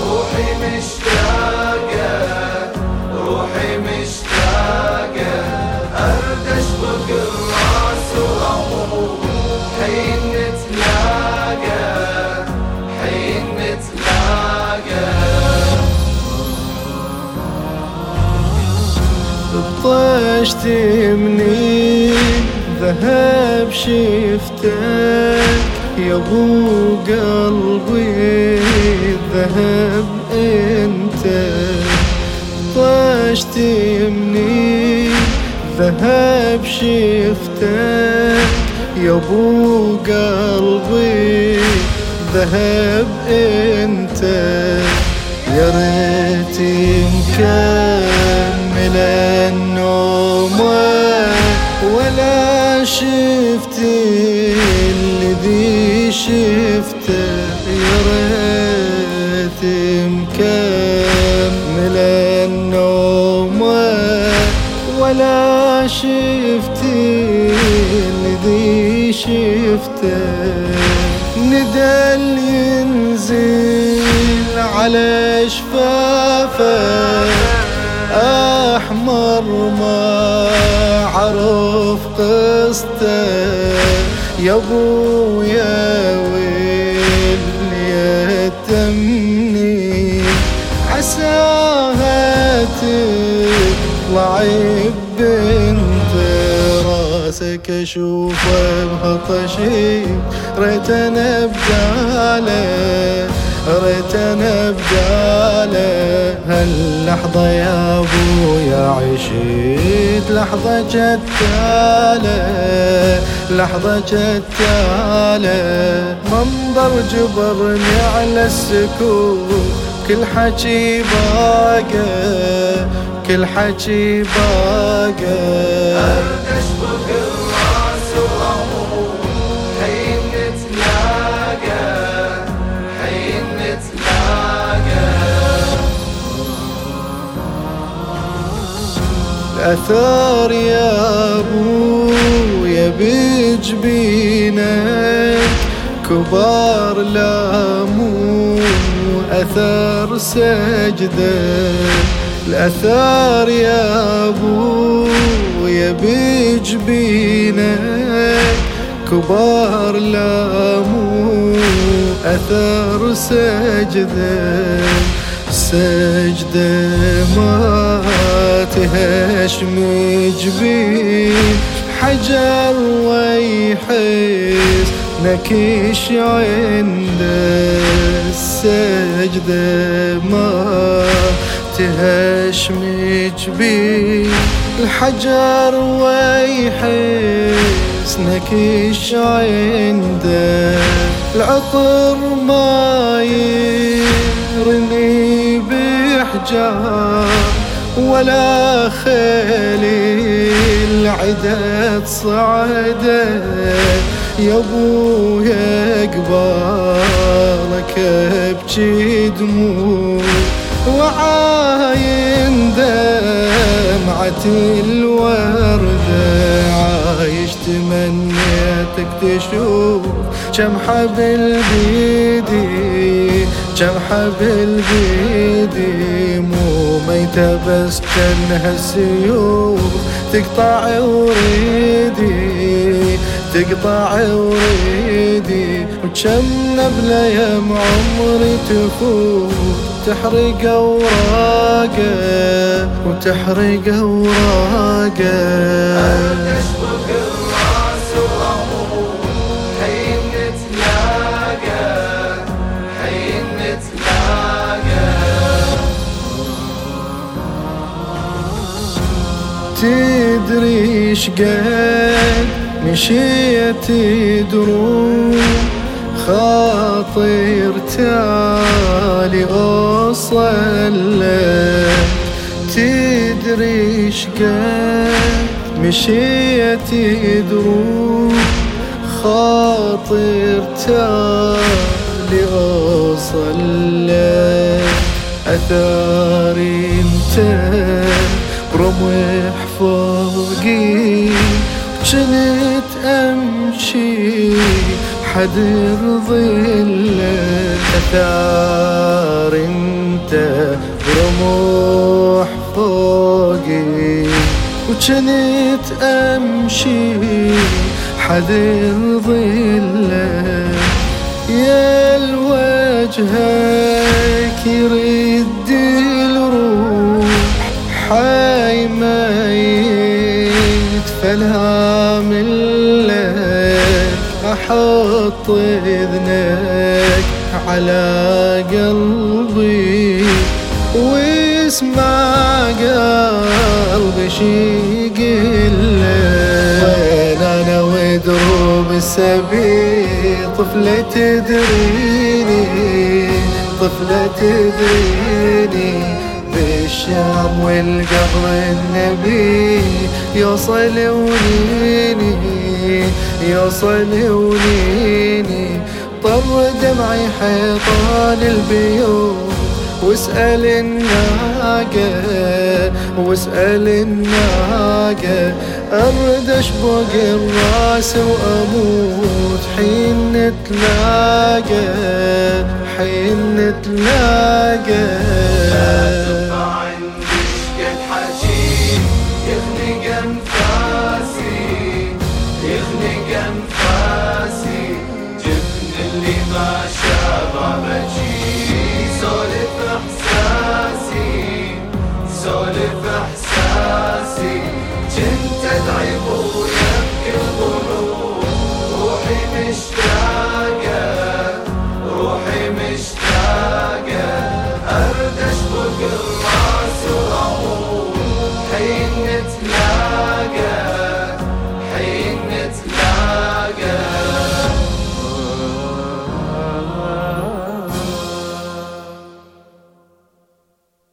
روحي مشتاقة روحي مشتاقة الراس حين نتلاقى حين نتلاقى طشت مني ذهب شفتك. يا ابو قلبي ذهب انت. طاشت مني ذهب شفتك. يا ابو قلبي ذهب انت. يا ريت مكمل النوم ولا شفت الذي شفته يا ريت مكمل النوم ولا شفت الذي شفته ندى ينزل على شفافه أحمر ما عرف قصته يا أبويا ويل يتمني عساها تطلع بنت راسك اشوفه بهطشي ريت أنا بداله ريت أنا بداله هاللحظة يا ابويا عشيت لحظة جتالة لحظة جتالة منظر جبرني على السكوت كل حكي باقى كل حكي باقى أثار يا أبويا بجبينك كبار لامو أثار سجدة. الأثار يا أبويا بجبينك كبار لامو أثار سجدة. سجدة ما تهشم جبين حجر ويحس نكش عند السجدة ما تهشم جبين. الحجر ويحس نكش عنده العطر ما يرني بحجار ولا خيلي العدد صعدة يا ابويا قبالك ابكي دموع وعاين دمعة الوردة عايش تمنيتك تشوف كم حبل بيدي كم حبل بيدي مو ميتة بس كانها السيوف تقطع وريدي تقطع وريدي وكم نبلة يا عمري تفوت. تحرق أوراقه وتحرق أوراقه. تدري شقد مشيت دروب خاطر تالي اوصل تدري شقد مشيت دروب خاطر تالي اوصل أثاري انت رمح فوقي. جنت أمشي حدر ظل أثار أنت رموح فوقي. وجنت أمشي حدر ظل يا الوجهك يرد فالهام لك أحط إذنك على قلبي واسمع قلبي شي يقول وين أنا ودروب السبيل؟ طفلة تدريني طفلة تدريني بالشام والقبر النبي. يوصل ونيني يوصل ونيني طر دمعي حيطان البيوت واسأل الناقة واسأل الناقة. أرد أشبق الرأس وأموت حين نتلاقى حين نتلاقى.